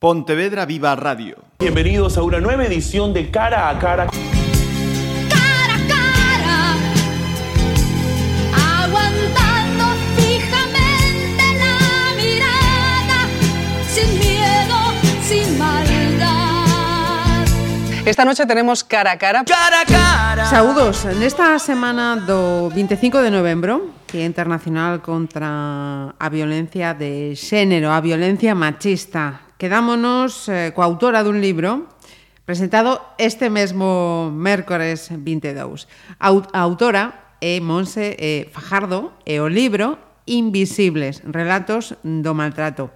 Pontevedra Viva Radio. Bienvenidos a una nueva edición de Cara a Cara. cara a cara, aguantando fijamente la mirada, sin miedo, sin maldad. Esta noche tenemos cara a cara. Cara a Cara. Saúdos, nesta semana do 25 de novembro, que é internacional contra a violencia de xénero, a violencia machista. Quedámonos eh, coa autora dun libro presentado este mesmo mércores 22. A autora é Monse eh, Fajardo e o libro Invisibles, relatos do maltrato.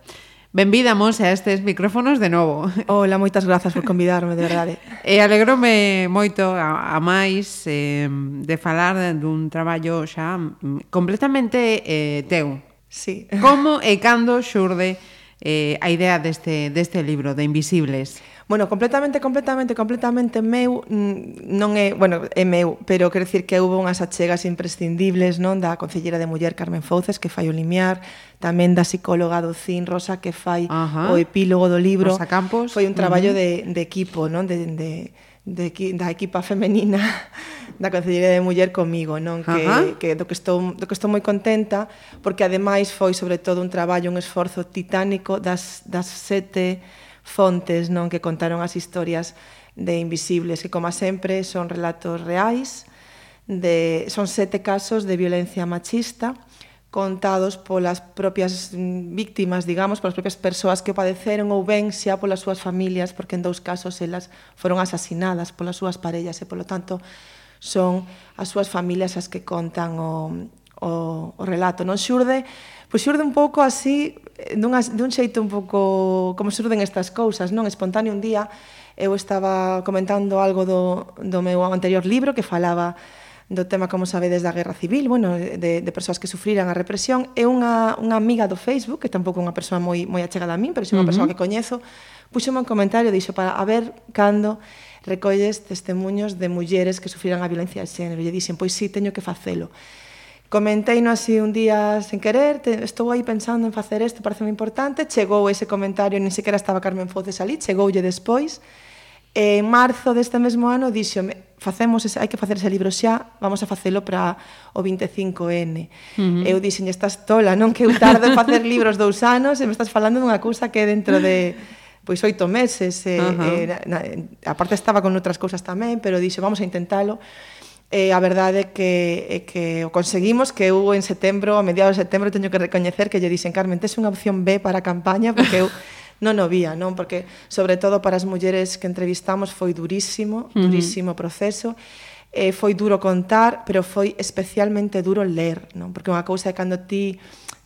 Benvida, Monse, a estes micrófonos de novo. Hola, moitas grazas por convidarme, de verdade. E alegrome moito a, a máis eh, de falar dun traballo xa mm, completamente eh, teu. Sí. Como e cando xurde eh, a idea deste, deste libro, de Invisibles? Bueno, completamente, completamente, completamente meu mm, non é, bueno, é meu, pero quero dicir que houve unhas achegas imprescindibles, non, da Concellera de Muller Carmen Fouces que fai o limiar, tamén da psicóloga do CIN Rosa que fai Ajá. o epílogo do libro. Rosa Campos. Foi un traballo uh -huh. de, de equipo, non, de, de de, da equipa femenina da Consellería de Muller comigo, non? Que, Ajá. que do que estou do que estou moi contenta, porque ademais foi sobre todo un traballo, un esforzo titánico das das sete fontes, non, que contaron as historias de invisibles, que como sempre son relatos reais, de son sete casos de violencia machista contados polas propias mm, víctimas, digamos, polas propias persoas que o padeceron ou ben xa polas súas familias, porque en dous casos elas foron asasinadas polas súas parellas e, polo tanto, son as súas familias as que contan o, o, o relato. Non xurde, pois xurde un pouco así, eh, dunha, dun xeito un pouco como xurden estas cousas, non? Espontáneo un día eu estaba comentando algo do, do meu anterior libro que falaba do tema, como sabedes, da guerra civil, bueno, de, de persoas que sufriran a represión, é unha, unha amiga do Facebook, que tampouco é unha persoa moi, moi achegada a min, pero é unha uh -huh. persoa que coñezo, puxome un comentario, dixo, para a ver cando recolles testemunhos de mulleres que sufriran a violencia de xénero. E dixen, pois sí, teño que facelo. Comentei no así un día sen querer, te, estou aí pensando en facer isto, parece moi importante, chegou ese comentario, nin sequera estaba Carmen Foces ali, chegoulle despois, E en marzo deste mesmo ano díxome, facemos ese, hai que facer ese libro xa, vamos a facelo para o 25N. Uh -huh. Eu dixen, estás tola, non que eu tardo en facer libros dous anos e me estás falando dunha cousa que dentro de pois oito meses e, uh -huh. e, na, aparte estaba con outras cousas tamén, pero dixo, vamos a intentalo e a verdade é que, é que o conseguimos que eu en setembro, a mediados de setembro teño que recoñecer que lle dixen Carmen, tes unha opción B para a campaña porque eu non o vía, non? Porque sobre todo para as mulleres que entrevistamos foi durísimo, durísimo proceso. Eh, foi duro contar, pero foi especialmente duro ler, non? Porque unha cousa é cando ti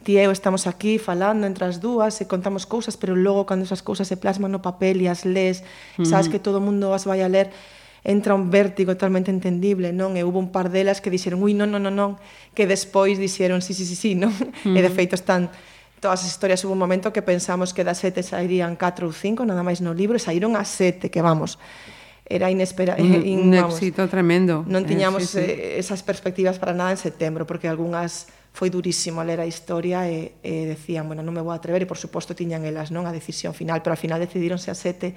ti e eu estamos aquí falando entre as dúas e contamos cousas, pero logo cando esas cousas se plasman no papel e as lees, sabes que todo o mundo as vai a ler, entra un vértigo totalmente entendible, non? E hubo un par delas que dixeron, ui, non, non, non, non, que despois dixeron, sí, sí, sí, sí, non? Uh -huh. E de feito están todas as historias hubo un momento que pensamos que das sete sairían 4 ou 5, nada máis no libro, saíron as sete, que vamos, era inesperado. Un, eh, un éxito tremendo. Non eh, tiñamos eh, sí, sí. Eh, esas perspectivas para nada en setembro, porque algunhas foi durísimo ler a historia e, e decían, bueno, non me vou a atrever, e por suposto tiñan elas non a decisión final, pero al final decidironse a sete,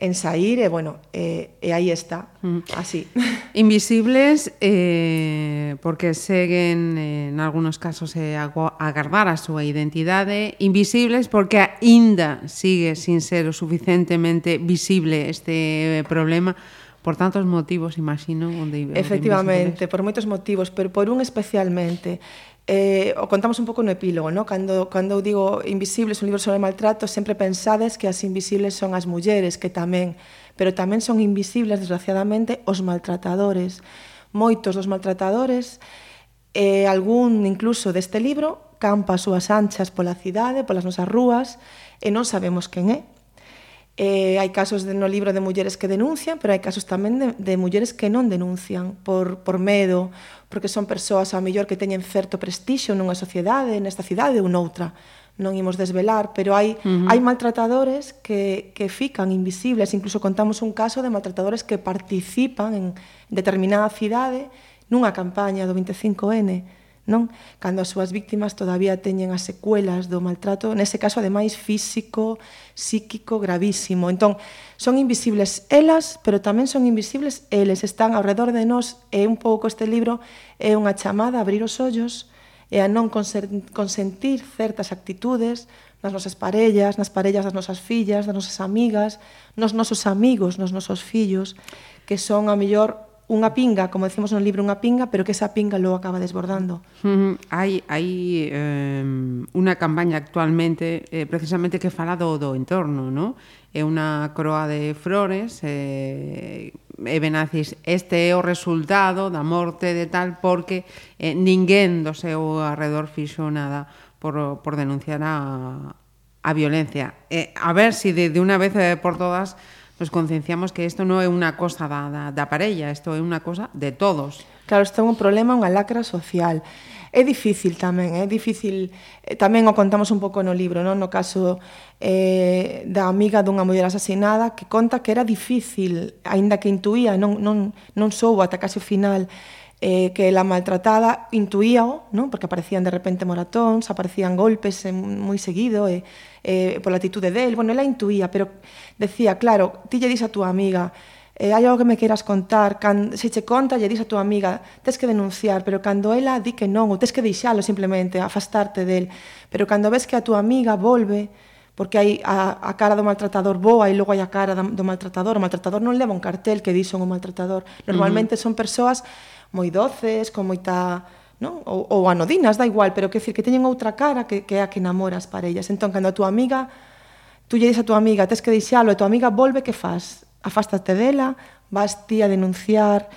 en sair e, bueno, e, e aí está, mm. así. Invisibles, eh, porque seguen, eh, en algunos casos, eh, agardar a súa identidade. Invisibles, porque aínda sigue sin ser o suficientemente visible este eh, problema, por tantos motivos, imagino, onde Efectivamente, por moitos motivos, pero por un especialmente eh, o contamos un pouco no epílogo, no? Cando, cando eu digo Invisibles, un libro sobre maltrato, sempre pensades que as invisibles son as mulleres, que tamén, pero tamén son invisibles, desgraciadamente, os maltratadores. Moitos dos maltratadores, eh, algún incluso deste libro, campa as súas anchas pola cidade, polas nosas rúas, e non sabemos quen é, Eh, hai casos de, no libro de mulleres que denuncian, pero hai casos tamén de, de mulleres que non denuncian por, por medo, porque son persoas ao mellor que teñen certo prestixo nunha sociedade, nesta cidade ou noutra. Non imos desvelar, pero hai, uh -huh. hai maltratadores que, que fican invisibles. Incluso contamos un caso de maltratadores que participan en determinada cidade nunha campaña do 25N non? Cando as súas víctimas todavía teñen as secuelas do maltrato, nese caso ademais físico, psíquico gravísimo. Entón, son invisibles elas, pero tamén son invisibles eles, están ao redor de nós e un pouco este libro é unha chamada a abrir os ollos e a non consentir certas actitudes nas nosas parellas, nas parellas das nosas fillas, das nosas amigas, nos nosos amigos, nos nosos fillos, que son a mellor unha pinga, como decimos no libro, unha pinga, pero que esa pinga logo acaba desbordando. Mm, hai hai eh, unha campaña actualmente eh, precisamente que fala do, do entorno, no? É unha croa de flores eh, e Benazis, este é o resultado da morte de tal porque eh, ninguén do seu arredor fixo nada por, por denunciar a, a violencia. Eh, a ver se si de, de unha vez eh, por todas nos concienciamos que isto non é unha cosa da, da, da parella, isto é unha cosa de todos. Claro, isto é un problema, unha lacra social. É difícil tamén, é difícil, eh, tamén o contamos un pouco no libro, non? no caso eh, da amiga dunha muller asesinada, que conta que era difícil, aínda que intuía, non, non, non soubo ata case o final, eh, que la maltratada intuíao, ¿no? porque aparecían de repente moratóns, aparecían golpes eh, moi seguido, eh, eh, pola atitude del, bueno, ela intuía, pero decía, claro, ti lle dis a túa amiga, eh, hai algo que me queiras contar, can, se che conta, lle dis a túa amiga, tes que denunciar, pero cando ela di que non, ou tes que deixalo simplemente, afastarte del, pero cando ves que a túa amiga volve, porque hai a, a cara do maltratador boa e logo hai a cara do maltratador, o maltratador non leva un cartel que di son o maltratador, normalmente son persoas moi doces, con moita non? Ou, ou anodinas, da igual, pero que decir que teñen outra cara que, que é a que namora as parellas. Entón, cando a túa amiga, tú lle dis a túa amiga, tes que deixalo, a túa amiga volve, que faz? Afástate dela, vas ti a denunciar,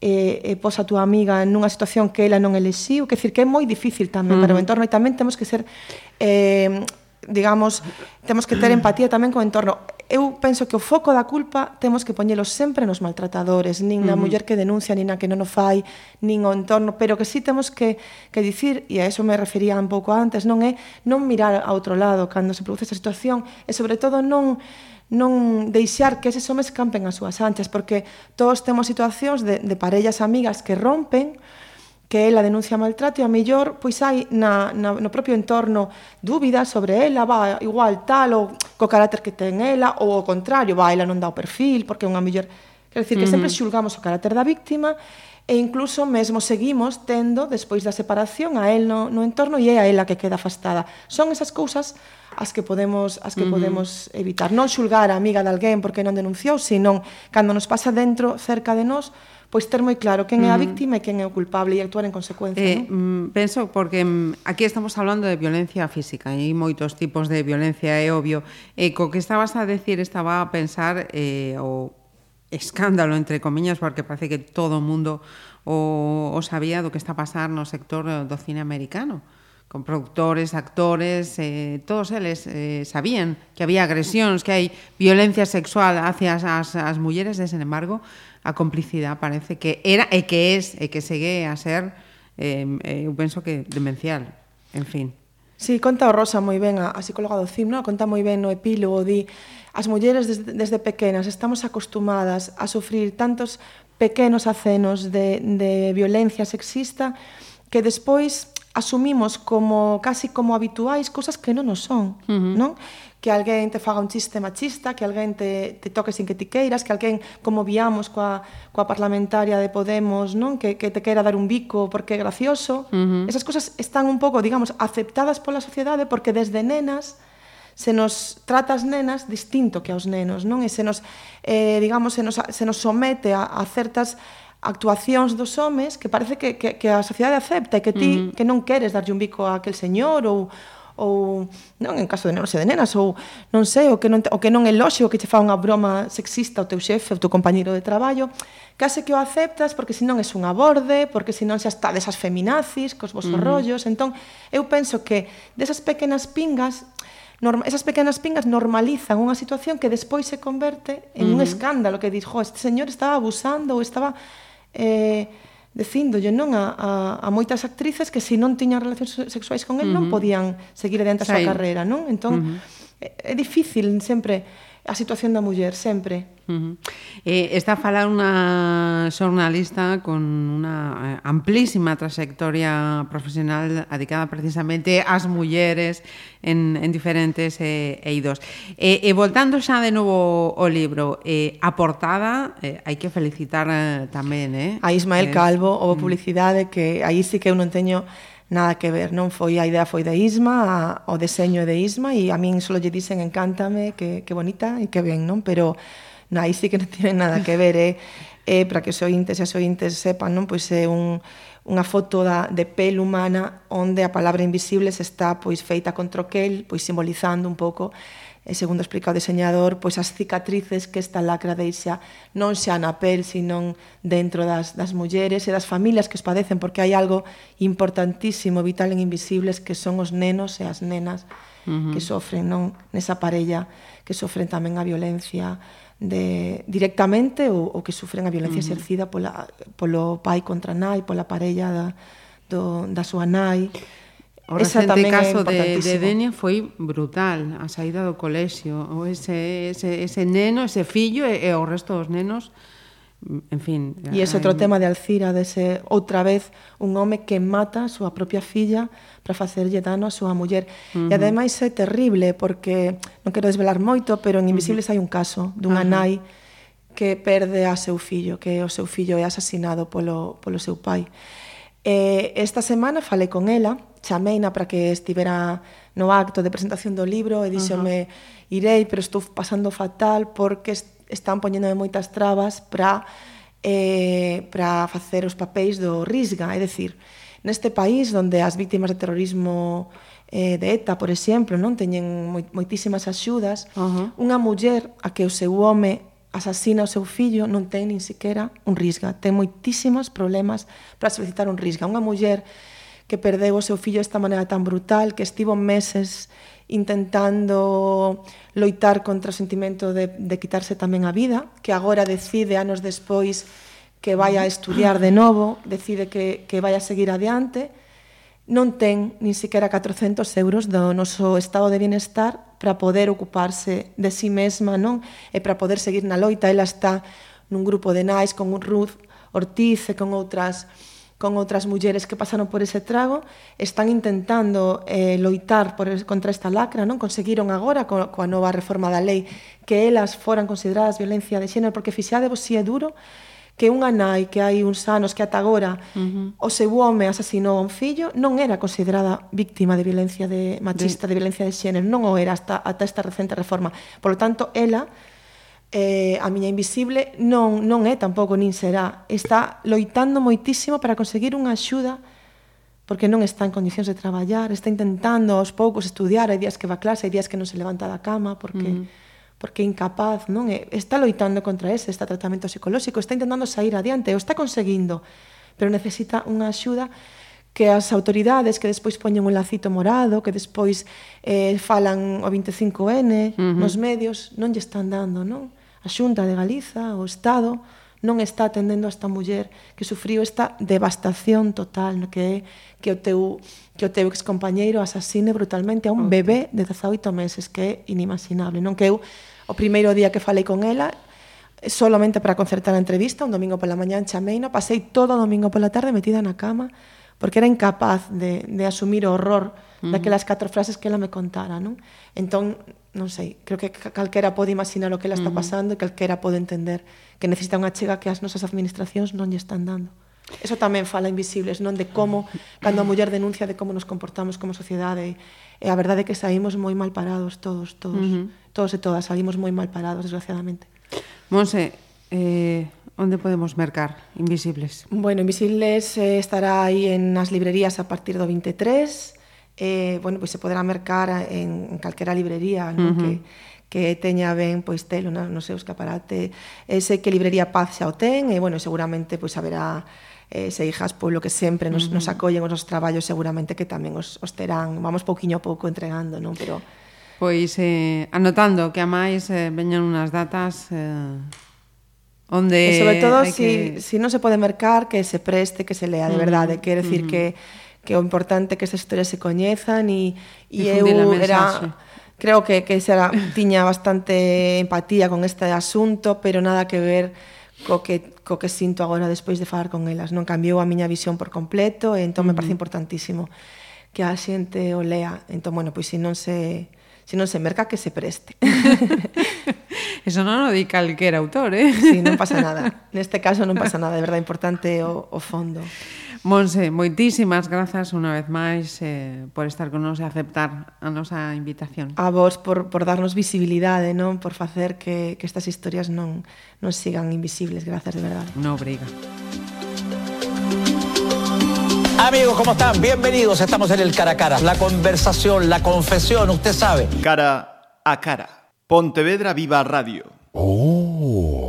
e, e pos a túa amiga nunha situación que ela non elexiu, que decir que é moi difícil tamén uh -huh. para o entorno e tamén temos que ser eh, digamos, temos que ter empatía tamén co entorno. Eu penso que o foco da culpa temos que poñelo sempre nos maltratadores, nin na muller que denuncia, nin na que non o fai, nin o entorno, pero que sí temos que, que dicir, e a eso me refería un pouco antes, non é non mirar a outro lado cando se produce esa situación, e sobre todo non non deixar que eses homes campen as súas anchas, porque todos temos situacións de, de parellas amigas que rompen, que ela denuncia maltrato e a mellor pois hai na, na, no propio entorno dúbidas sobre ela, ah, va igual tal ou co carácter que ten ela ou ao contrario, va ela non dá o perfil porque é unha mellor, quer decir que uh -huh. sempre xulgamos o carácter da víctima e incluso mesmo seguimos tendo despois da separación a el no, no entorno e é a ela que queda afastada. Son esas cousas as que podemos as que uh -huh. podemos evitar, non xulgar a amiga de alguén porque non denunciou, senón cando nos pasa dentro cerca de nós pois ter moi claro quen é a víctima e quen é o culpable e actuar en consecuencia. Eh, non? Mm, penso, porque mm, aquí estamos hablando de violencia física, e hai moitos tipos de violencia, é obvio. E co que estabas a decir, estaba a pensar eh, o escándalo, entre comiñas, porque parece que todo o mundo o, o sabía do que está a pasar no sector eh, do cine americano con productores, actores, eh, todos eles eh, sabían que había agresións, que hai violencia sexual hacia as, as mulleres, e, sen embargo, a complicidade parece que era e que es e que segue a ser eh, eu penso que demencial en fin Sí, conta o Rosa moi ben, a, a psicóloga do CIM, no? conta moi ben no epílogo, di as mulleres desde, desde pequenas estamos acostumadas a sufrir tantos pequenos acenos de, de violencia sexista que despois asumimos como casi como habituais cousas que non nos son, uh -huh. non? que alguén te faga un chiste machista, que alguén te, te toque sin que ti queiras, que alguén, como viamos coa, coa parlamentaria de Podemos, non que, que te queira dar un bico porque é gracioso. Uh -huh. Esas cousas están un pouco, digamos, aceptadas pola sociedade porque desde nenas se nos trata as nenas distinto que aos nenos, non? E se nos, eh, digamos, se nos, se nos somete a, a certas actuacións dos homes que parece que, que, que a sociedade acepta e que ti uh -huh. que non queres darlle un bico a aquel señor ou ou non en caso de nenos e de nenas ou non sei, o que non, o que non é lógico que che fa unha broma sexista ao teu xefe, ao teu compañeiro de traballo, case que o aceptas porque senón es un aborde, porque senón xa está desas feminazis, cos vosos mm. rollos, entón eu penso que desas pequenas pingas norma, esas pequenas pingas normalizan unha situación que despois se converte en mm. un escándalo que dixo, este señor estaba abusando ou estaba eh, dicíndolle non a, a, a moitas actrices que se si non tiñan relacións sexuais con el uh -huh. non podían seguir adiante a súa carreira, non? Entón, uh -huh. é, é difícil sempre a situación da muller, sempre. Uh -huh. eh, está a falar unha xornalista con unha eh, amplísima trayectoria profesional dedicada precisamente ás mulleres en, en diferentes eh, eidos. E, eh, e voltando xa de novo o libro, eh, a portada eh, hai que felicitar eh, tamén, eh? A Ismael Calvo, houve mm. publicidade que aí sí que eu non teño nada que ver, non foi a idea foi de Isma, a, o deseño é de Isma e a min só lle dicen encántame, que, que bonita e que ben, non? Pero na, aí sí que non tiene nada que ver, é, eh? eh, para que os ointes e as ointes sepan, non? Pois é un, unha foto da, de pel humana onde a palabra invisible se está pois feita con troquel, pois simbolizando un pouco e segundo explica o diseñador, pois as cicatrices que esta lacra deixa non xa na pel, sino dentro das, das mulleres e das familias que os padecen, porque hai algo importantísimo, vital e invisibles que son os nenos e as nenas uh -huh. que sofren non nesa parella, que sofren tamén a violencia, de directamente ou, ou que sufren a violencia uh -huh. exercida pola, polo pai contra a nai, pola parella da, do, da súa nai. O Esa recente caso de, de Denia foi brutal, a saída do colexio. O ese, ese, ese neno, ese fillo e, e o resto dos nenos mm, en fin. E ese outro tema de Alcira, dese outra vez un home que mata a súa propia filla para facerlle dano a súa muller. Uh -huh. E ademais é terrible porque non quero desvelar moito, pero en Invisibles uh -huh. hai un caso dunha uh -huh. nai que perde a seu fillo, que o seu fillo é asesinado polo polo seu pai. E esta semana falei con ela chameina para que estivera no acto de presentación do libro e díxome, uh -huh. irei, pero estou pasando fatal porque están poñéndome moitas trabas para eh, para facer os papéis do Risga, é dicir, neste país onde as víctimas de terrorismo eh, de ETA, por exemplo, non teñen moi, moitísimas axudas, uh -huh. unha muller a que o seu home asasina o seu fillo non ten nin sequera un Risga, ten moitísimos problemas para solicitar un Risga. Unha muller que perdeu o seu fillo desta maneira tan brutal, que estivo meses intentando loitar contra o sentimento de, de quitarse tamén a vida, que agora decide anos despois que vai a estudiar de novo, decide que, que vai a seguir adiante, non ten nin siquiera 400 euros do noso estado de bienestar para poder ocuparse de si sí mesma, non? E para poder seguir na loita, ela está nun grupo de nais con un Ruth Ortiz e con outras con outras mulleres que pasaron por ese trago, están intentando eh, loitar por, contra esta lacra, non conseguiron agora co, coa nova reforma da lei que elas foran consideradas violencia de xénero, porque fixadevos si é duro que unha nai que hai uns anos que ata agora uh -huh. o seu home asasinou a un fillo non era considerada víctima de violencia de machista, de, de violencia de xénero, non o era hasta, ata esta recente reforma. Por lo tanto, ela eh, a miña invisible non, non é tampouco nin será. Está loitando moitísimo para conseguir unha axuda porque non está en condicións de traballar, está intentando aos poucos estudiar, hai días que va a clase, hai días que non se levanta da cama porque mm. porque é incapaz, non? Está loitando contra ese, está tratamento psicolóxico, está intentando sair adiante, o está conseguindo, pero necesita unha axuda que as autoridades que despois poñen un lacito morado, que despois eh, falan o 25N uh -huh. nos medios, non lle están dando, non? a Xunta de Galiza, o Estado, non está atendendo a esta muller que sufriu esta devastación total que é que o teu que o teu excompañeiro asasine brutalmente a un bebé de 18 meses que é inimaginable, non que eu o primeiro día que falei con ela solamente para concertar a entrevista, un domingo pola mañán chameina, pasei todo o domingo pola tarde metida na cama porque era incapaz de, de asumir o horror uh -huh. daquelas catro frases que ela me contara, non? Entón, non sei, creo que calquera pode imaginar o que ela está pasando uh -huh. e calquera pode entender que necesita unha chega que as nosas administracións non lle están dando. Eso tamén fala invisibles, non de como cando a muller denuncia de como nos comportamos como sociedade e a verdade é que saímos moi mal parados todos, todos, uh -huh. todos e todas saímos moi mal parados desgraciadamente. Monse, eh Onde podemos mercar Invisibles? Bueno, Invisibles eh, estará aí en as librerías a partir do 23. Eh, bueno, pois pues se poderá mercar en, en calquera librería, non? Uh -huh. que que teña ben pois telo no, no seu escaparate. E eh, sei que librería Paz xa o ten e bueno, seguramente pois haberá eh, se hijas polo que sempre nos, uh -huh. nos acollen os nosos traballos, seguramente que tamén os, os terán, vamos pouquiño a pouco entregando, non? Pero pois eh, anotando que a máis eh, veñan unhas datas eh, Onde e sobre todo si, que... si non se pode mercar que se preste, que se lea de verdade, mm, eh, quer decir mm. que que o importante que estas historias se coñezan e e eu era creo que que era, tiña bastante empatía con este asunto, pero nada que ver co que co que sinto agora despois de falar con elas, non cambiou a miña visión por completo, e entón mm. me parece mm. importantísimo que a xente o lea. Entón, bueno, pois se non se se non se merca que se preste. Eso non o di calquera autor, eh? Sí, non pasa nada. Neste caso non pasa nada, de verdade importante o, o fondo. Monse, moitísimas grazas unha vez máis eh, por estar con nos e aceptar a nosa invitación. A vos por, por darnos visibilidade, non? Por facer que, que estas historias non, non sigan invisibles. Grazas, de verdade. No, obriga. Amigos, ¿cómo están? Bienvenidos. Estamos en el cara a cara. La conversación, la confesión, usted sabe. Cara a cara. Pontevedra Viva Radio. Oh.